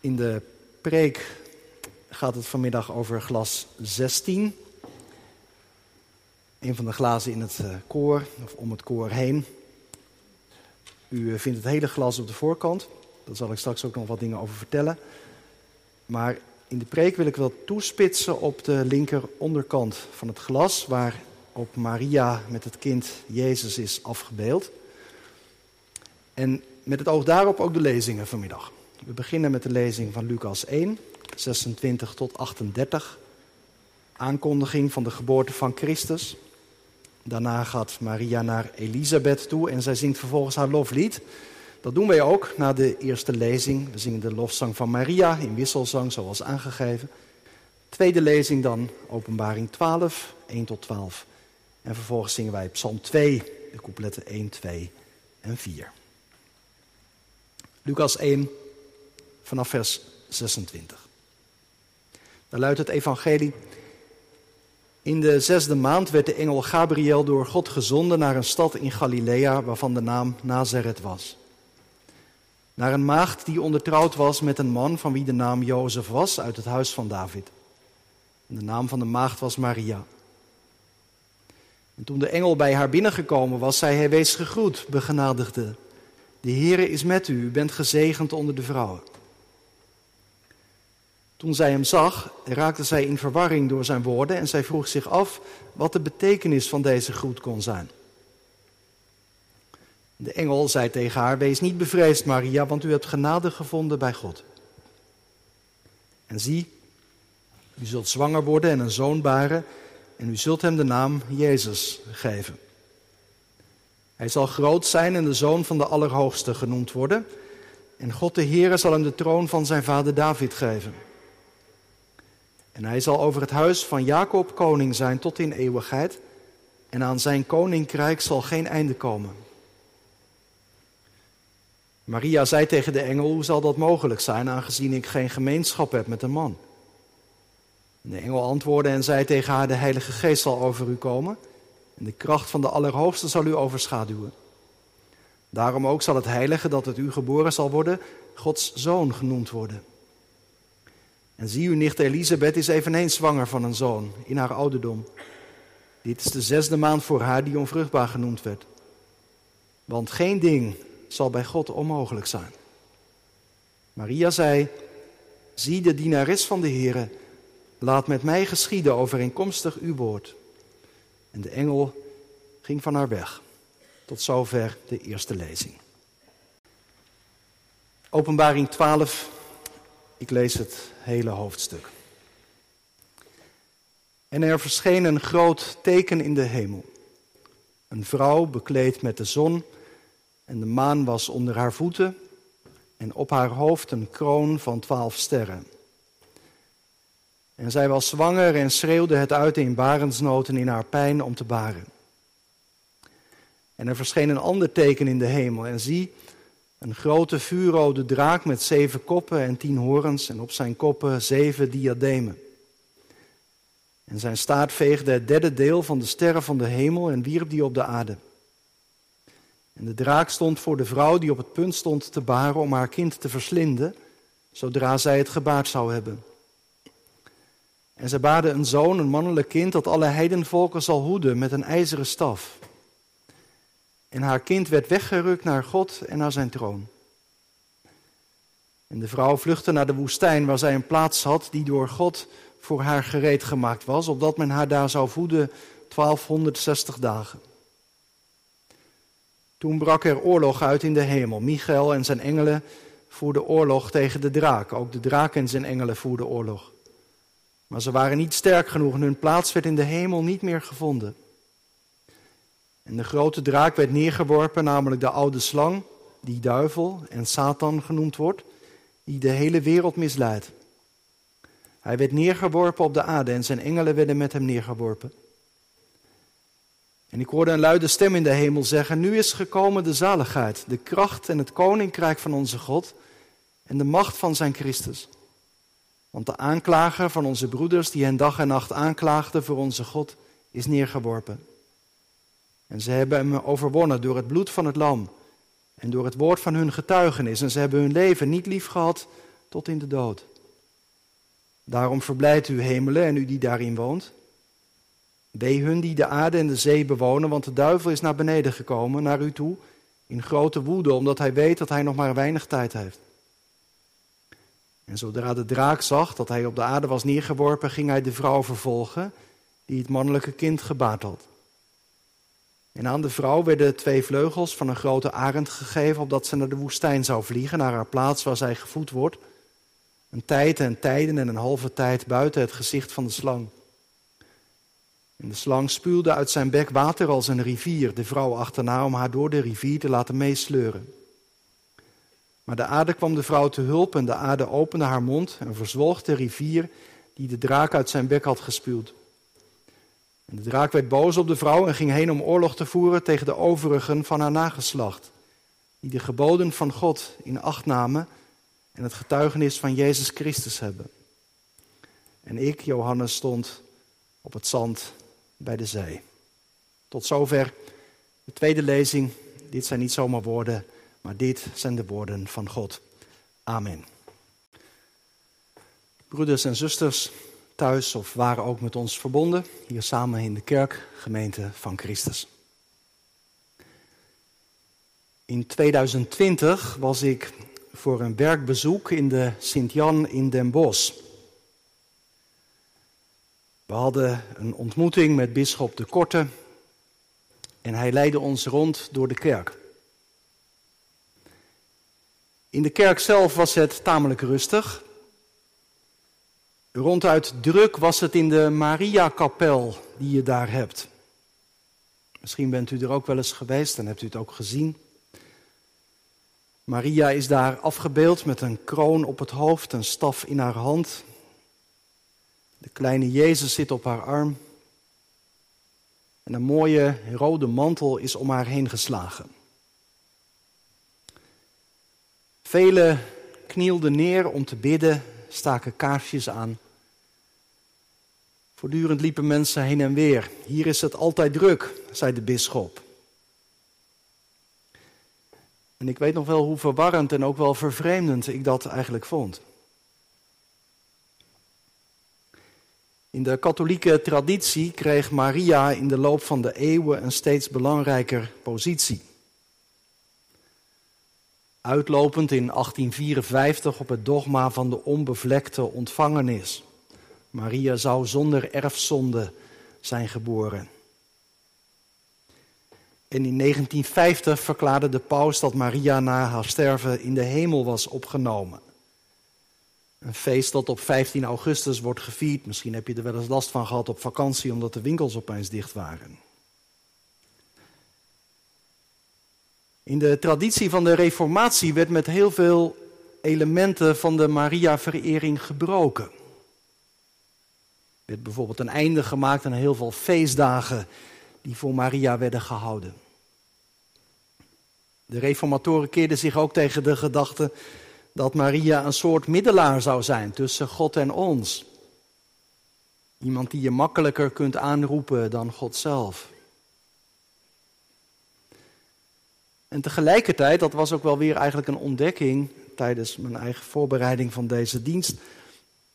In de preek gaat het vanmiddag over glas 16. Een van de glazen in het eh, koor, of om het koor heen. U eh, vindt het hele glas op de voorkant. Daar zal ik straks ook nog wat dingen over vertellen. Maar in de preek wil ik wel toespitsen op de linker onderkant van het glas, waar op Maria met het kind Jezus is afgebeeld. En met het oog daarop ook de lezingen vanmiddag. We beginnen met de lezing van Lucas 1, 26 tot 38. Aankondiging van de geboorte van Christus. Daarna gaat Maria naar Elisabeth toe en zij zingt vervolgens haar loflied. Dat doen wij ook na de eerste lezing. We zingen de lofzang van Maria in wisselzang, zoals aangegeven. Tweede lezing dan, openbaring 12, 1 tot 12. En vervolgens zingen wij Psalm 2, de coupletten 1, 2 en 4. Lucas 1, vanaf vers 26. Daar luidt het evangelie. In de zesde maand werd de engel Gabriel door God gezonden naar een stad in Galilea waarvan de naam Nazareth was. Naar een maagd die ondertrouwd was met een man van wie de naam Jozef was uit het huis van David. de naam van de maagd was Maria. En toen de engel bij haar binnengekomen was, zei hij: Wees gegroet, begenadigde. De Heere is met u, u bent gezegend onder de vrouwen. Toen zij hem zag, raakte zij in verwarring door zijn woorden en zij vroeg zich af wat de betekenis van deze groet kon zijn. De engel zei tegen haar: Wees niet bevreesd, Maria, want u hebt genade gevonden bij God. En zie, u zult zwanger worden en een zoon baren, en u zult hem de naam Jezus geven. Hij zal groot zijn en de zoon van de Allerhoogste genoemd worden. En God de Heere zal hem de troon van zijn vader David geven. En hij zal over het huis van Jacob koning zijn tot in eeuwigheid. En aan zijn koninkrijk zal geen einde komen. Maria zei tegen de engel: Hoe zal dat mogelijk zijn, aangezien ik geen gemeenschap heb met een man? En de engel antwoordde en zei tegen haar: De Heilige Geest zal over u komen. En de kracht van de Allerhoogste zal u overschaduwen. Daarom ook zal het heilige dat het u geboren zal worden, Gods zoon genoemd worden. En zie, uw nicht Elisabeth is eveneens zwanger van een zoon in haar ouderdom. Dit is de zesde maand voor haar die onvruchtbaar genoemd werd. Want geen ding zal bij God onmogelijk zijn. Maria zei, zie de dienares van de Heere, laat met mij geschieden overeenkomstig uw woord. En de engel ging van haar weg. Tot zover de eerste lezing. Openbaring 12, ik lees het hele hoofdstuk. En er verscheen een groot teken in de hemel. Een vrouw bekleed met de zon en de maan was onder haar voeten en op haar hoofd een kroon van twaalf sterren. En zij was zwanger en schreeuwde het uit in barensnoten in haar pijn om te baren. En er verscheen een ander teken in de hemel. En zie, een grote vuurrode draak met zeven koppen en tien horens en op zijn koppen zeven diademen. En zijn staart veegde het derde deel van de sterren van de hemel en wierp die op de aarde. En de draak stond voor de vrouw die op het punt stond te baren om haar kind te verslinden, zodra zij het gebaard zou hebben. En zij baarde een zoon, een mannelijk kind, dat alle heidenvolken zal hoeden met een ijzeren staf. En haar kind werd weggerukt naar God en naar zijn troon. En de vrouw vluchtte naar de woestijn, waar zij een plaats had die door God voor haar gereed gemaakt was, opdat men haar daar zou voeden 1260 dagen. Toen brak er oorlog uit in de hemel. Michael en zijn engelen voerden oorlog tegen de draak. Ook de draak en zijn engelen voerden oorlog. Maar ze waren niet sterk genoeg en hun plaats werd in de hemel niet meer gevonden. En de grote draak werd neergeworpen, namelijk de oude slang, die duivel en Satan genoemd wordt, die de hele wereld misleidt. Hij werd neergeworpen op de aarde en zijn engelen werden met hem neergeworpen. En ik hoorde een luide stem in de hemel zeggen: Nu is gekomen de zaligheid, de kracht en het koninkrijk van onze God en de macht van zijn Christus. Want de aanklager van onze broeders, die hen dag en nacht aanklaagde voor onze God, is neergeworpen. En ze hebben hem overwonnen door het bloed van het lam en door het woord van hun getuigenis. En ze hebben hun leven niet lief gehad tot in de dood. Daarom verblijdt u hemelen en u die daarin woont. Wee hun die de aarde en de zee bewonen, want de duivel is naar beneden gekomen, naar u toe, in grote woede, omdat hij weet dat hij nog maar weinig tijd heeft. En zodra de draak zag dat hij op de aarde was neergeworpen, ging hij de vrouw vervolgen die het mannelijke kind gebaard had. En aan de vrouw werden twee vleugels van een grote arend gegeven, opdat ze naar de woestijn zou vliegen, naar haar plaats waar zij gevoed wordt. Een tijd en tijden en een halve tijd buiten het gezicht van de slang. En de slang spuwde uit zijn bek water als een rivier, de vrouw achterna om haar door de rivier te laten meesleuren. Maar de aarde kwam de vrouw te hulp en de aarde opende haar mond en verzwolg de rivier die de draak uit zijn bek had gespuwd. En de draak werd boos op de vrouw en ging heen om oorlog te voeren tegen de overigen van haar nageslacht, die de geboden van God in acht namen en het getuigenis van Jezus Christus hebben. En ik, Johannes, stond op het zand bij de zee. Tot zover de tweede lezing. Dit zijn niet zomaar woorden, maar dit zijn de woorden van God. Amen. Broeders en zusters, thuis of waren ook met ons verbonden, hier samen in de kerk, gemeente van Christus. In 2020 was ik voor een werkbezoek in de Sint-Jan in Den Bosch. We hadden een ontmoeting met bisschop de Korte en hij leidde ons rond door de kerk. In de kerk zelf was het tamelijk rustig. Ronduit druk was het in de Mariakapel die je daar hebt. Misschien bent u er ook wel eens geweest en hebt u het ook gezien. Maria is daar afgebeeld met een kroon op het hoofd, een staf in haar hand. De kleine Jezus zit op haar arm. En een mooie rode mantel is om haar heen geslagen. Velen knielden neer om te bidden, staken kaarsjes aan. Voortdurend liepen mensen heen en weer. Hier is het altijd druk, zei de bisschop. En ik weet nog wel hoe verwarrend en ook wel vervreemdend ik dat eigenlijk vond. In de katholieke traditie kreeg Maria in de loop van de eeuwen een steeds belangrijker positie. Uitlopend in 1854 op het dogma van de onbevlekte ontvangenis. Maria zou zonder erfzonde zijn geboren. En in 1950 verklaarde de paus dat Maria na haar sterven in de hemel was opgenomen. Een feest dat op 15 augustus wordt gevierd. Misschien heb je er wel eens last van gehad op vakantie omdat de winkels opeens dicht waren. In de traditie van de Reformatie werd met heel veel elementen van de Maria-verering gebroken. Er werd bijvoorbeeld een einde gemaakt aan heel veel feestdagen die voor Maria werden gehouden. De reformatoren keerden zich ook tegen de gedachte dat Maria een soort middelaar zou zijn tussen God en ons. Iemand die je makkelijker kunt aanroepen dan God zelf. En tegelijkertijd, dat was ook wel weer eigenlijk een ontdekking tijdens mijn eigen voorbereiding van deze dienst.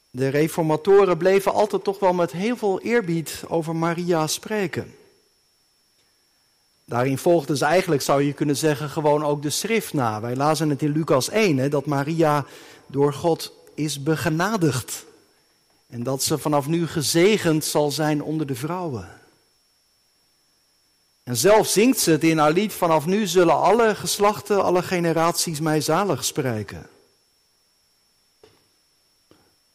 De reformatoren bleven altijd toch wel met heel veel eerbied over Maria spreken. Daarin volgden ze eigenlijk, zou je kunnen zeggen, gewoon ook de schrift na. Wij lazen het in Lucas 1, hè, dat Maria door God is begenadigd. En dat ze vanaf nu gezegend zal zijn onder de vrouwen. En zelf zingt ze het in haar lied, vanaf nu zullen alle geslachten, alle generaties mij zalig spreken.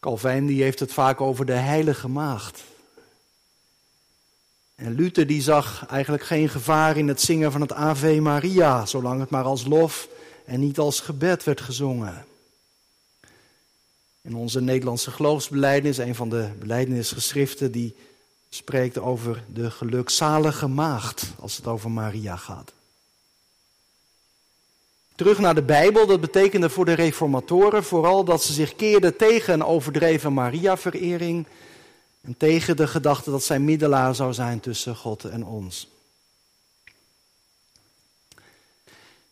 Calvijn die heeft het vaak over de heilige maagd. En Luther die zag eigenlijk geen gevaar in het zingen van het Ave Maria, zolang het maar als lof en niet als gebed werd gezongen. In onze Nederlandse geloofsbelijdenis, een van de belijdenisgeschriften, die spreekt over de gelukzalige maagd als het over Maria gaat. Terug naar de Bijbel, dat betekende voor de reformatoren vooral dat ze zich keerden tegen een overdreven Maria-verering en tegen de gedachte dat zij middelaar zou zijn tussen God en ons.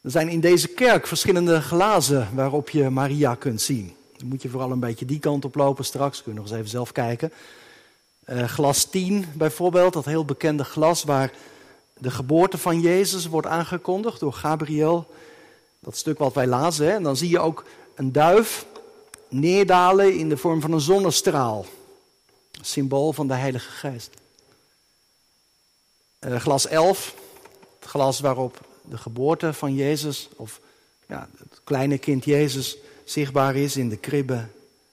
Er zijn in deze kerk verschillende glazen waarop je Maria kunt zien. Dan moet je vooral een beetje die kant op lopen straks. Kun je nog eens even zelf kijken. Uh, glas 10 bijvoorbeeld, dat heel bekende glas waar de geboorte van Jezus wordt aangekondigd door Gabriel. Dat stuk wat wij lazen. En dan zie je ook een duif neerdalen in de vorm van een zonnestraal. Symbool van de Heilige Geest. Uh, glas 11, het glas waarop de geboorte van Jezus, of ja, het kleine kind Jezus, zichtbaar is in de kribbe.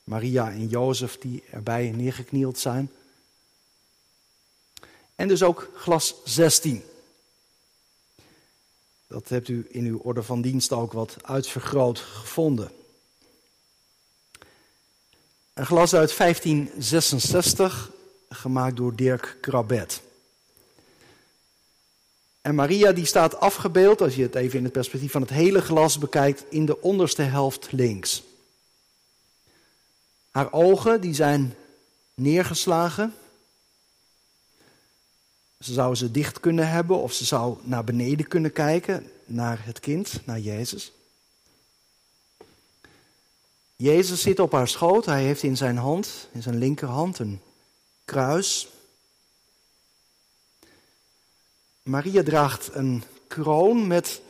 Maria en Jozef die erbij neergeknield zijn. En dus ook glas 16. Dat hebt u in uw orde van dienst ook wat uitvergroot gevonden. Een glas uit 1566, gemaakt door Dirk Krabet. En Maria die staat afgebeeld, als je het even in het perspectief van het hele glas bekijkt, in de onderste helft links. Haar ogen die zijn neergeslagen. Ze zou ze dicht kunnen hebben of ze zou naar beneden kunnen kijken, naar het kind, naar Jezus. Jezus zit op haar schoot. Hij heeft in zijn hand, in zijn linkerhand, een kruis. Maria draagt een kroon met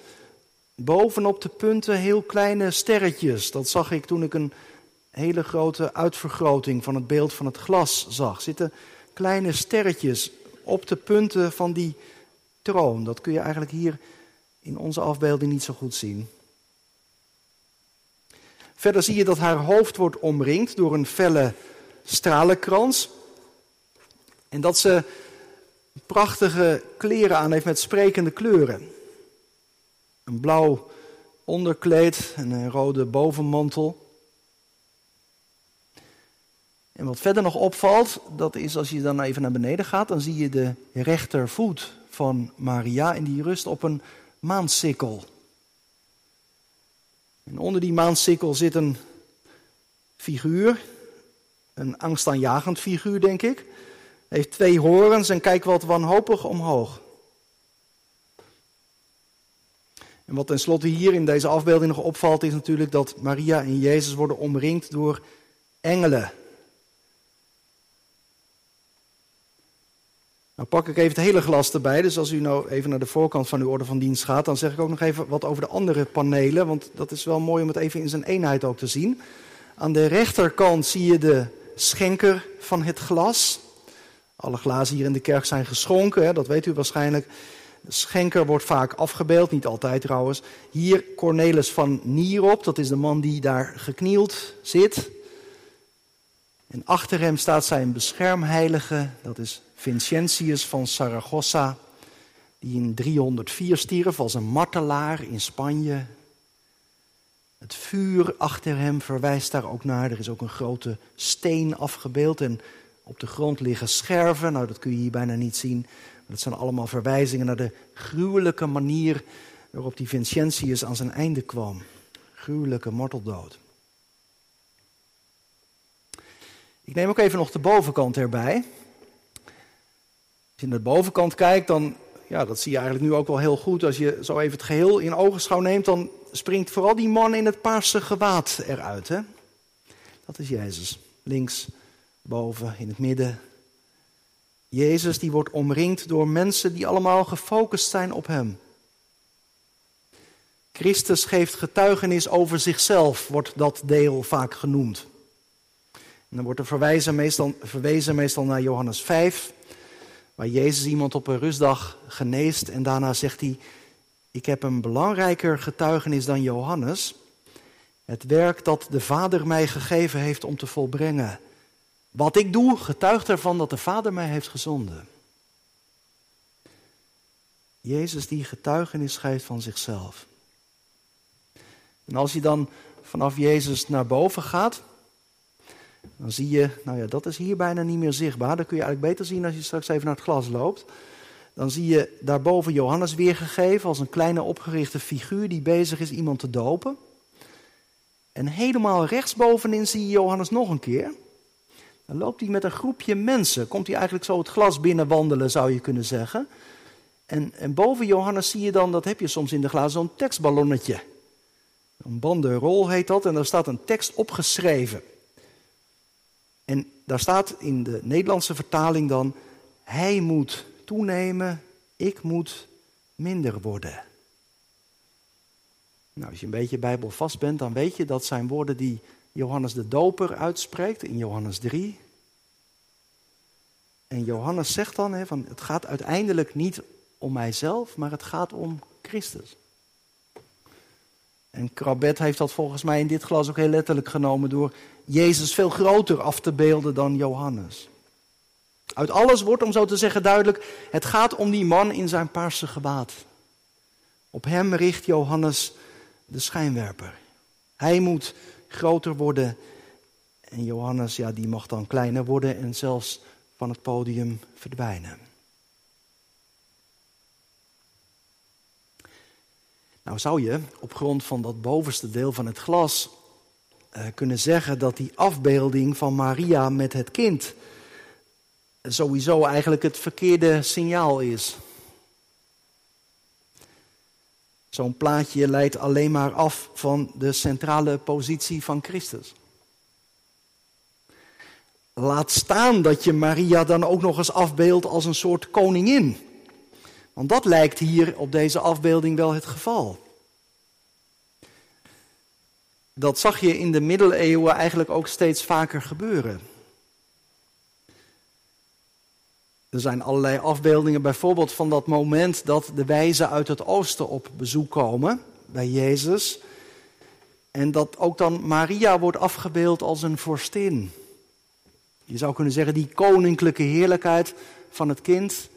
bovenop de punten heel kleine sterretjes. Dat zag ik toen ik een hele grote uitvergroting van het beeld van het glas zag. Zitten kleine sterretjes op de punten van die troon. Dat kun je eigenlijk hier in onze afbeelding niet zo goed zien. Verder zie je dat haar hoofd wordt omringd door een felle stralenkrans. En dat ze prachtige kleren aan heeft met sprekende kleuren. Een blauw onderkleed en een rode bovenmantel. En wat verder nog opvalt, dat is als je dan even naar beneden gaat, dan zie je de rechtervoet van Maria en die rust op een maansikkel. En onder die maansikkel zit een figuur, een angstaanjagend figuur denk ik. Heeft twee horens en kijkt wat wanhopig omhoog. En wat tenslotte hier in deze afbeelding nog opvalt, is natuurlijk dat Maria en Jezus worden omringd door engelen. Nou pak ik even het hele glas erbij, dus als u nou even naar de voorkant van uw orde van dienst gaat, dan zeg ik ook nog even wat over de andere panelen, want dat is wel mooi om het even in zijn eenheid ook te zien. Aan de rechterkant zie je de schenker van het glas. Alle glazen hier in de kerk zijn geschonken, hè, dat weet u waarschijnlijk. De schenker wordt vaak afgebeeld, niet altijd trouwens. Hier Cornelis van Nierop, dat is de man die daar geknield zit. En achter hem staat zijn beschermheilige, dat is Vincentius van Saragossa, die in 304 stierf als een martelaar in Spanje. Het vuur achter hem verwijst daar ook naar. Er is ook een grote steen afgebeeld en op de grond liggen scherven. Nou, dat kun je hier bijna niet zien. Maar dat zijn allemaal verwijzingen naar de gruwelijke manier waarop die Vincentius aan zijn einde kwam. Gruwelijke marteldood. Ik neem ook even nog de bovenkant erbij. Je naar de bovenkant kijkt, dan, ja, dat zie je eigenlijk nu ook wel heel goed. Als je zo even het geheel in ogenschouw neemt, dan springt vooral die man in het paarse gewaad eruit. Hè? Dat is Jezus. Links, boven, in het midden. Jezus die wordt omringd door mensen die allemaal gefocust zijn op hem. Christus geeft getuigenis over zichzelf, wordt dat deel vaak genoemd. En dan wordt er verwijzen meestal, verwezen meestal naar Johannes 5, waar Jezus iemand op een rustdag geneest en daarna zegt hij, ik heb een belangrijker getuigenis dan Johannes, het werk dat de Vader mij gegeven heeft om te volbrengen. Wat ik doe, getuigt ervan dat de Vader mij heeft gezonden. Jezus die getuigenis geeft van zichzelf. En als je dan vanaf Jezus naar boven gaat, dan zie je, nou ja, dat is hier bijna niet meer zichtbaar. Dat kun je eigenlijk beter zien als je straks even naar het glas loopt. Dan zie je daarboven Johannes weergegeven als een kleine opgerichte figuur die bezig is iemand te dopen. En helemaal rechtsbovenin zie je Johannes nog een keer. Dan loopt hij met een groepje mensen. Komt hij eigenlijk zo het glas binnenwandelen, zou je kunnen zeggen. En, en boven Johannes zie je dan, dat heb je soms in de glazen, zo'n tekstballonnetje. Een bandenrol heet dat en daar staat een tekst opgeschreven. Daar staat in de Nederlandse vertaling dan: Hij moet toenemen, ik moet minder worden. Nou, als je een beetje bijbelvast bent, dan weet je dat zijn woorden die Johannes de Doper uitspreekt in Johannes 3. En Johannes zegt dan, van, het gaat uiteindelijk niet om mijzelf, maar het gaat om Christus. En Krabet heeft dat volgens mij in dit glas ook heel letterlijk genomen door Jezus veel groter af te beelden dan Johannes. Uit alles wordt, om zo te zeggen, duidelijk, het gaat om die man in zijn paarse gewaad. Op hem richt Johannes de schijnwerper. Hij moet groter worden en Johannes, ja, die mag dan kleiner worden en zelfs van het podium verdwijnen. Nou zou je op grond van dat bovenste deel van het glas kunnen zeggen dat die afbeelding van Maria met het kind sowieso eigenlijk het verkeerde signaal is. Zo'n plaatje leidt alleen maar af van de centrale positie van Christus. Laat staan dat je Maria dan ook nog eens afbeeldt als een soort koningin. Want dat lijkt hier op deze afbeelding wel het geval. Dat zag je in de middeleeuwen eigenlijk ook steeds vaker gebeuren. Er zijn allerlei afbeeldingen, bijvoorbeeld van dat moment dat de wijzen uit het oosten op bezoek komen bij Jezus. En dat ook dan Maria wordt afgebeeld als een vorstin. Je zou kunnen zeggen, die koninklijke heerlijkheid van het kind,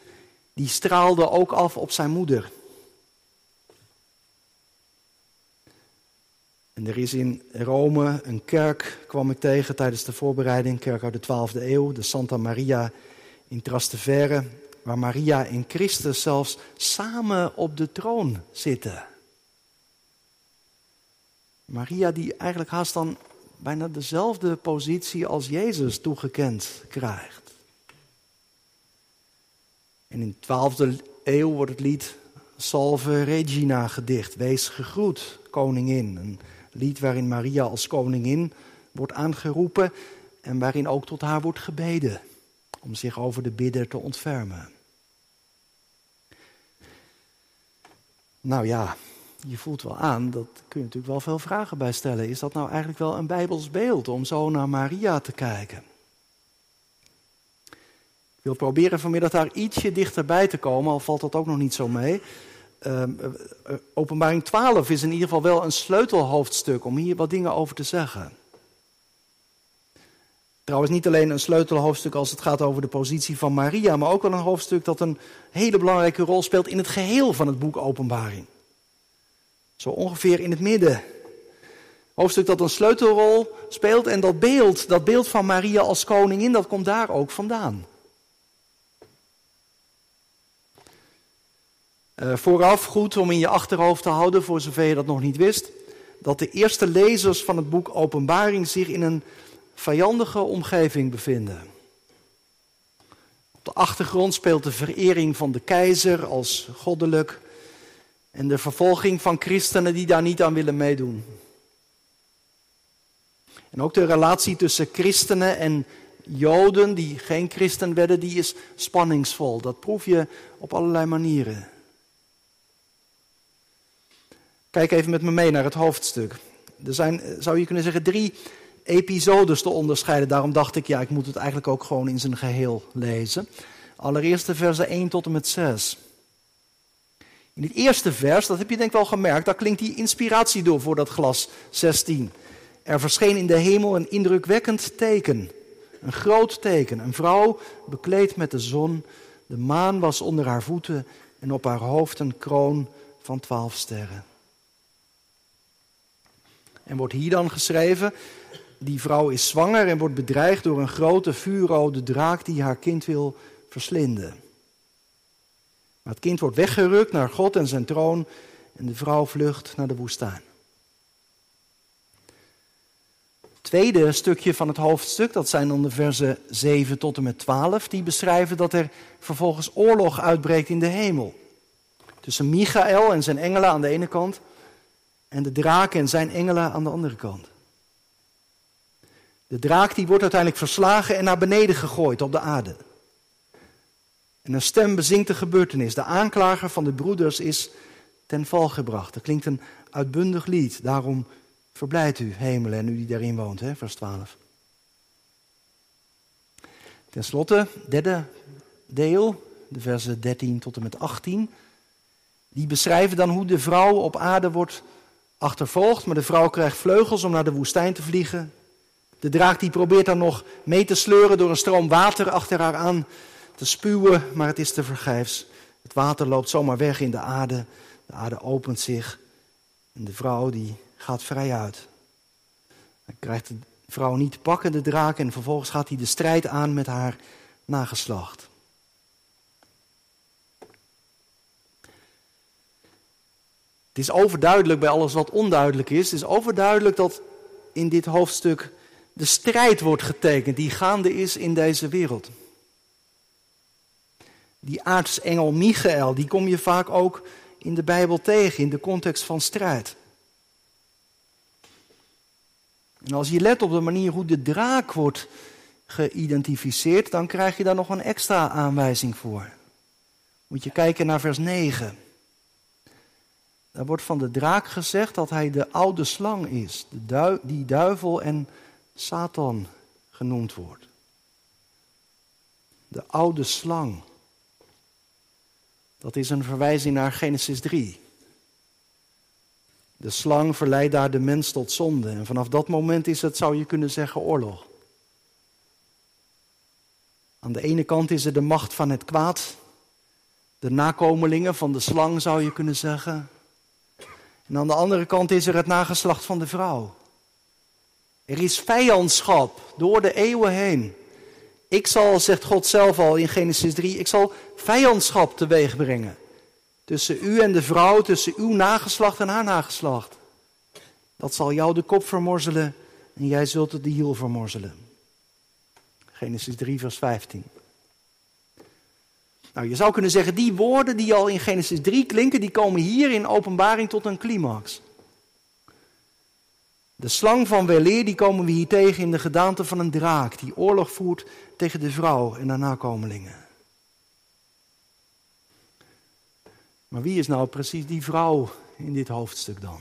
die straalde ook af op zijn moeder. En er is in Rome een kerk, kwam ik tegen tijdens de voorbereiding, kerk uit de 12e eeuw, de Santa Maria in Trastevere, waar Maria en Christus zelfs samen op de troon zitten. Maria die eigenlijk haast dan bijna dezelfde positie als Jezus toegekend krijgt. En in de 12e eeuw wordt het lied Salve Regina gedicht. Wees gegroet, koningin. Een lied waarin Maria als koningin wordt aangeroepen en waarin ook tot haar wordt gebeden om zich over de bidder te ontfermen. Nou ja, je voelt wel aan, dat kun je natuurlijk wel veel vragen bij stellen. Is dat nou eigenlijk wel een Bijbels beeld om zo naar Maria te kijken? Ik wil proberen vanmiddag daar ietsje dichterbij te komen, al valt dat ook nog niet zo mee. Ehm, eh, eh, openbaring 12 is in ieder geval wel een sleutelhoofdstuk om hier wat dingen over te zeggen. Trouwens, niet alleen een sleutelhoofdstuk als het gaat over de positie van Maria, maar ook wel een hoofdstuk dat een hele belangrijke rol speelt in het geheel van het boek Openbaring. Zo ongeveer in het midden. Hoofdstuk dat een sleutelrol speelt en dat beeld, dat beeld van Maria als koningin, dat komt daar ook vandaan. Uh, vooraf goed om in je achterhoofd te houden, voor zover je dat nog niet wist, dat de eerste lezers van het boek Openbaring zich in een vijandige omgeving bevinden. Op de achtergrond speelt de verering van de keizer als goddelijk en de vervolging van christenen die daar niet aan willen meedoen. En ook de relatie tussen christenen en Joden die geen christen werden, die is spanningsvol. Dat proef je op allerlei manieren. Kijk even met me mee naar het hoofdstuk. Er zijn, zou je kunnen zeggen, drie episodes te onderscheiden. Daarom dacht ik, ja, ik moet het eigenlijk ook gewoon in zijn geheel lezen. Allereerst de versen 1 tot en met 6. In het eerste vers, dat heb je denk ik wel gemerkt, daar klinkt die inspiratie door voor dat glas 16. Er verscheen in de hemel een indrukwekkend teken. Een groot teken. Een vrouw bekleed met de zon. De maan was onder haar voeten en op haar hoofd een kroon van twaalf sterren. En wordt hier dan geschreven, die vrouw is zwanger en wordt bedreigd door een grote vuurrode draak die haar kind wil verslinden. Maar het kind wordt weggerukt naar God en zijn troon en de vrouw vlucht naar de woestijn. Het tweede stukje van het hoofdstuk, dat zijn dan de versen 7 tot en met 12, die beschrijven dat er vervolgens oorlog uitbreekt in de hemel. Tussen Michael en zijn engelen aan de ene kant en de draak en zijn engelen aan de andere kant. De draak die wordt uiteindelijk verslagen en naar beneden gegooid op de aarde. En een stem bezingt de gebeurtenis. De aanklager van de broeders is ten val gebracht. Dat klinkt een uitbundig lied. Daarom verblijdt u, hemelen en u die daarin woont, hè, vers 12. Ten slotte, derde deel, de versen 13 tot en met 18. Die beschrijven dan hoe de vrouw op aarde wordt achtervolgd. Maar de vrouw krijgt vleugels om naar de woestijn te vliegen. De draak die probeert dan nog mee te sleuren door een stroom water achter haar aan te spuwen, maar het is te vergeefs. Het water loopt zomaar weg in de aarde. De aarde opent zich en de vrouw die gaat vrij uit. Dan krijgt de vrouw niet te pakken, de draak, en vervolgens gaat hij de strijd aan met haar nageslacht. Het is overduidelijk bij alles wat onduidelijk is. Het is overduidelijk dat in dit hoofdstuk de strijd wordt getekend die gaande is in deze wereld. Die aartsengel Michael, die kom je vaak ook in de Bijbel tegen in de context van strijd. En als je let op de manier hoe de draak wordt geïdentificeerd, dan krijg je daar nog een extra aanwijzing voor. Moet je kijken naar vers 9. Daar wordt van de draak gezegd dat hij de oude slang is, de die duivel en Satan genoemd wordt. De oude slang. Dat is een verwijzing naar Genesis 3. De slang verleidt daar de mens tot zonde. En vanaf dat moment is het, zou je kunnen zeggen, oorlog. Aan de ene kant is er de macht van het kwaad. De nakomelingen van de slang, zou je kunnen zeggen. En aan de andere kant is er het nageslacht van de vrouw. Er is vijandschap door de eeuwen heen. Ik zal, zegt God zelf al in Genesis 3, ik zal vijandschap teweeg brengen. Tussen u en de vrouw, tussen uw nageslacht en haar nageslacht. Dat zal jou de kop vermorzelen en jij zult het de hiel vermorzelen. Genesis 3, vers 15. Nou, je zou kunnen zeggen, die woorden die al in Genesis 3 klinken, die komen hier in openbaring tot een climax. De slang van weleer, die komen we hier tegen in de gedaante van een draak die oorlog voert tegen de vrouw en haar nakomelingen. Maar wie is nou precies die vrouw in dit hoofdstuk dan?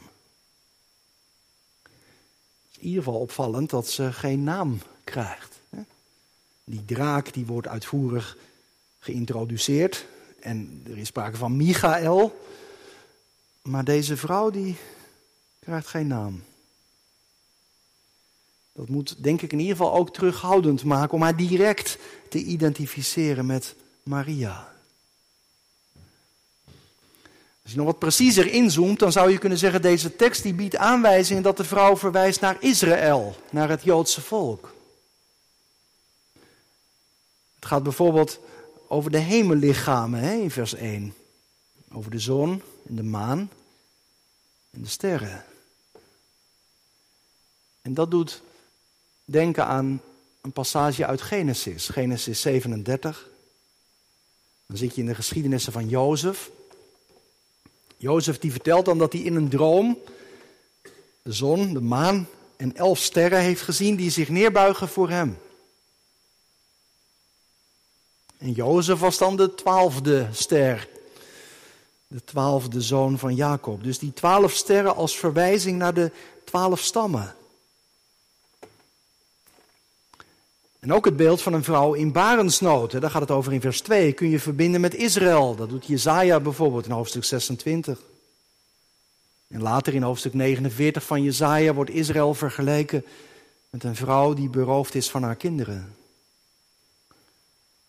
In ieder geval opvallend dat ze geen naam krijgt. Die draak die wordt uitvoerig geïntroduceerd en er is sprake van Michael. Maar deze vrouw die krijgt geen naam. Dat moet denk ik in ieder geval ook terughoudend maken om haar direct te identificeren met Maria. Als je nog wat preciezer inzoomt, dan zou je kunnen zeggen: deze tekst die biedt aanwijzingen dat de vrouw verwijst naar Israël, naar het Joodse volk. Het gaat bijvoorbeeld over de hemellichamen hè, in vers 1. Over de zon en de maan en de sterren. En dat doet denken aan een passage uit Genesis, Genesis 37. Dan zit je in de geschiedenissen van Jozef. Jozef die vertelt dan dat hij in een droom de zon, de maan en elf sterren heeft gezien die zich neerbuigen voor hem. En Jozef was dan de twaalfde ster, de twaalfde zoon van Jacob. Dus die twaalf sterren als verwijzing naar de twaalf stammen. En ook het beeld van een vrouw in barensnood, daar gaat het over in vers 2, kun je verbinden met Israël. Dat doet Jezaja bijvoorbeeld in hoofdstuk 26. En later in hoofdstuk 49 van Jezaja wordt Israël vergeleken met een vrouw die beroofd is van haar kinderen.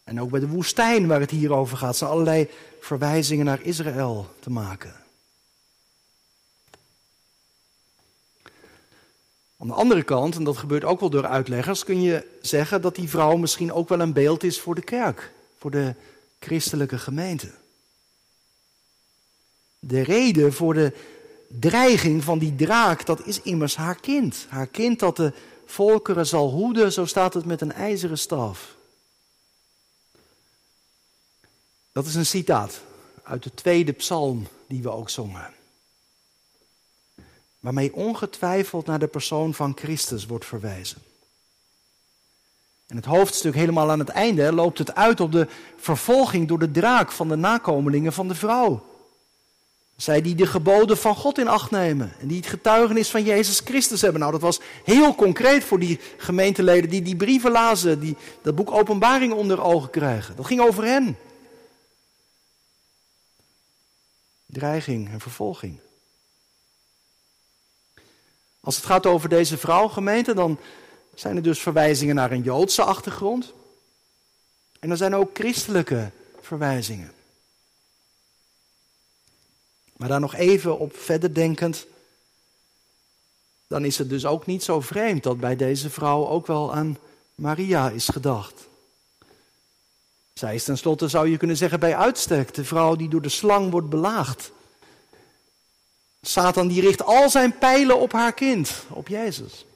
En ook bij de woestijn waar het hier over gaat, zijn allerlei verwijzingen naar Israël te maken. Aan de andere kant, en dat gebeurt ook wel door uitleggers, kun je zeggen dat die vrouw misschien ook wel een beeld is voor de kerk, voor de christelijke gemeente. De reden voor de dreiging van die draak, dat is immers haar kind. Haar kind dat de volkeren zal hoeden, zo staat het met een ijzeren staf. Dat is een citaat uit de tweede psalm die we ook zongen. waarmee ongetwijfeld naar de persoon van Christus wordt verwezen. En het hoofdstuk helemaal aan het einde loopt het uit op de vervolging door de draak van de nakomelingen van de vrouw. Zij die de geboden van God in acht nemen en die het getuigenis van Jezus Christus hebben. Nou, dat was heel concreet voor die gemeenteleden die die brieven lazen, die dat boek Openbaring onder ogen krijgen. Dat ging over hen. Dreiging en vervolging. Als het gaat over deze vrouwgemeente, dan zijn er dus verwijzingen naar een Joodse achtergrond. En er zijn ook christelijke verwijzingen. Maar daar nog even op verder denkend, dan is het dus ook niet zo vreemd dat bij deze vrouw ook wel aan Maria is gedacht. Zij is tenslotte, zou je kunnen zeggen, bij uitstek de vrouw die door de slang wordt belaagd. Satan die richt al zijn pijlen op haar kind, op Jezus.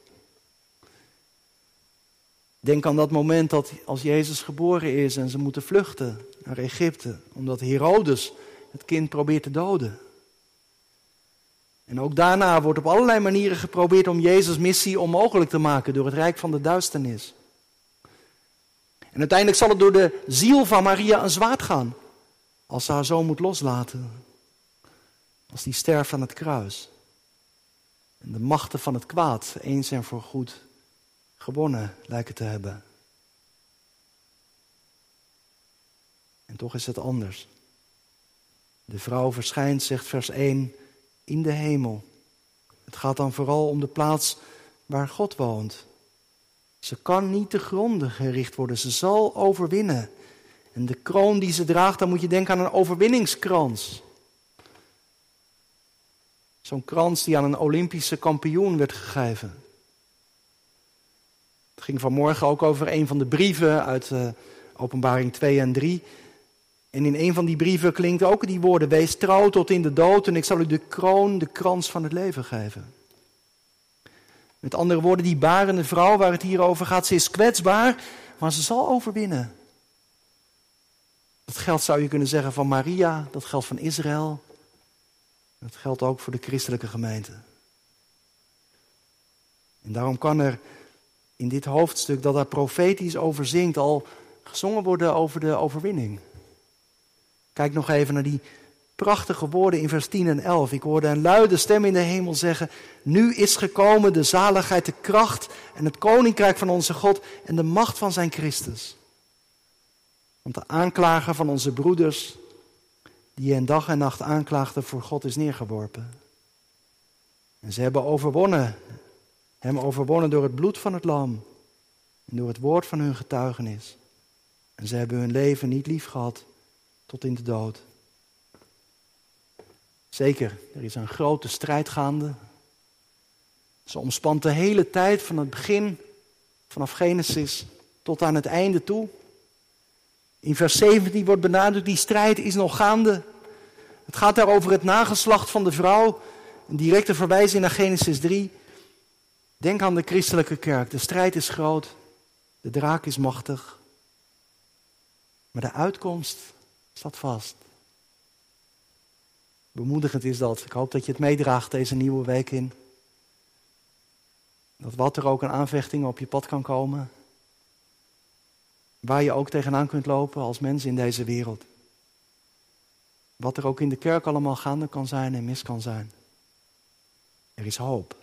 Denk aan dat moment dat als Jezus geboren is en ze moeten vluchten naar Egypte, omdat Herodes het kind probeert te doden. En ook daarna wordt op allerlei manieren geprobeerd om Jezus' missie onmogelijk te maken door het rijk van de duisternis. En uiteindelijk zal het door de ziel van Maria een zwaard gaan, als ze haar zoon moet loslaten. Als die sterft aan het kruis. En de machten van het kwaad eens en voor goed gewonnen lijken te hebben. En toch is het anders. De vrouw verschijnt, zegt vers 1, in de hemel. Het gaat dan vooral om de plaats waar God woont. Ze kan niet te gronden gericht worden, ze zal overwinnen. En de kroon die ze draagt, dan moet je denken aan een overwinningskrans. Zo'n krans die aan een Olympische kampioen werd gegeven. Het ging vanmorgen ook over een van de brieven uit uh, Openbaring 2 en 3. En in een van die brieven klinkt ook die woorden: Wees trouw tot in de dood en ik zal u de kroon, de krans van het leven geven. Met andere woorden, die barende vrouw waar het hier over gaat, ze is kwetsbaar, maar ze zal overwinnen. Dat geldt, zou je kunnen zeggen, van Maria, dat geldt van Israël. Dat geldt ook voor de christelijke gemeente. En daarom kan er in dit hoofdstuk dat daar profetisch over zingt al gezongen worden over de overwinning. Kijk nog even naar die prachtige woorden in vers 10 en 11. Ik hoorde een luide stem in de hemel zeggen: Nu is gekomen de zaligheid, de kracht en het koninkrijk van onze God en de macht van zijn Christus. Want de aanklager van onze broeders, die hen dag en nacht aanklaagde voor God, is neergeworpen. En ze hebben overwonnen, hem overwonnen door het bloed van het lam en door het woord van hun getuigenis. En ze hebben hun leven niet lief gehad tot in de dood. Zeker, er is een grote strijd gaande. Ze omspant de hele tijd van het begin, vanaf Genesis tot aan het einde toe. In vers 17 wordt benadrukt, die strijd is nog gaande. Het gaat daar over het nageslacht van de vrouw. Een directe verwijzing naar Genesis 3. Denk aan de christelijke kerk. De strijd is groot. De draak is machtig. Maar de uitkomst staat vast. Bemoedigend is dat. Ik hoop dat je het meedraagt deze nieuwe week in. Dat wat er ook een aanvechting op je pad kan komen. Waar je ook tegenaan kunt lopen als mens in deze wereld. Wat er ook in de kerk allemaal gaande kan zijn en mis kan zijn. Er is hoop.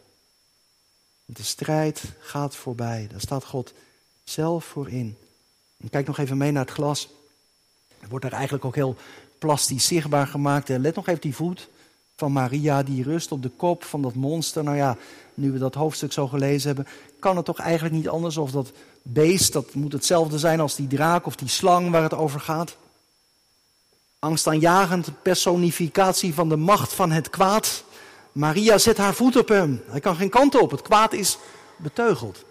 De strijd gaat voorbij. Daar staat God zelf voor in. Kijk nog even mee naar het glas. Het wordt daar eigenlijk ook heel plastisch zichtbaar gemaakt. En let nog even die voet van Maria, die rust op de kop van dat monster. Nou ja, nu we dat hoofdstuk zo gelezen hebben, kan het toch eigenlijk niet anders of dat beest, dat moet hetzelfde zijn als die draak of die slang waar het over gaat. Angstaanjagend personificatie van de macht van het kwaad. Maria zet haar voet op hem. Hij kan geen kant op. Het kwaad is beteugeld.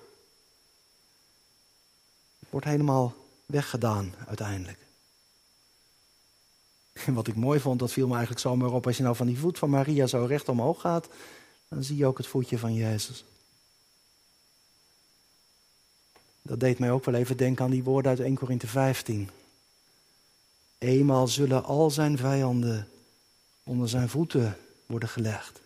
Wordt helemaal weggedaan uiteindelijk. En wat ik mooi vond, dat viel me eigenlijk zomaar op. Als je nou van die voet van Maria zo recht omhoog gaat, dan zie je ook het voetje van Jezus. Dat deed mij ook wel even denken aan die woorden uit 1 Korinthe 15. Eenmaal zullen al zijn vijanden onder zijn voeten worden gelegd.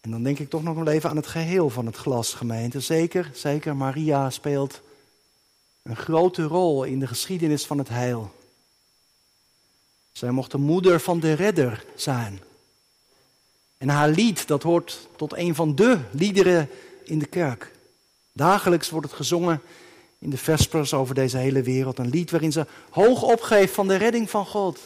En dan denk ik toch nog wel even aan het geheel van het glas, gemeente. Zeker, zeker, Maria speelt een grote rol in de geschiedenis van het heil. Zij mocht de moeder van de redder zijn. En haar lied, dat hoort tot een van de liederen in de kerk. Dagelijks wordt het gezongen in de vespers over deze hele wereld. Een lied waarin ze hoog opgeeft van de redding van God.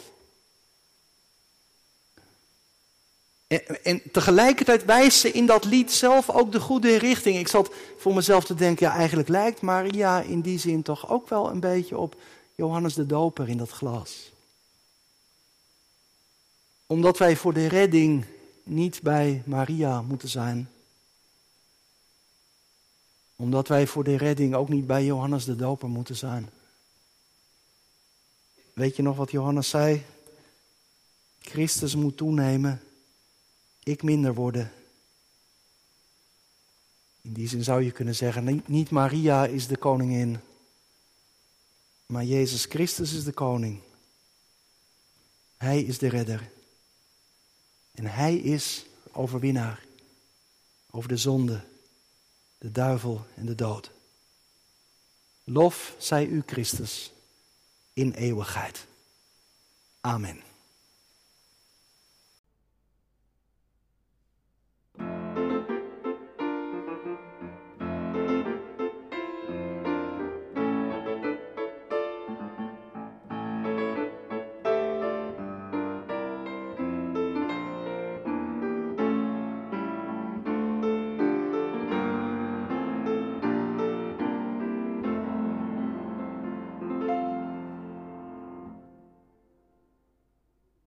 En, tegelijkertijd wijst ze in dat lied zelf ook de goede richting. Ik zat voor mezelf te denken, ja eigenlijk lijkt Maria in die zin toch ook wel een beetje op Johannes de Doper in dat glas. Omdat wij voor de redding niet bij Maria moeten zijn. Omdat wij voor de redding ook niet bij Johannes de Doper moeten zijn. Weet je nog wat Johannes zei? Christus moet toenemen, ik minder worden. In die zin zou je kunnen zeggen, niet Maria is de koningin, maar Jezus Christus is de koning. Hij is de redder. En hij is overwinnaar over de zonde, de duivel en de dood. Lof zij u Christus in eeuwigheid. Amen.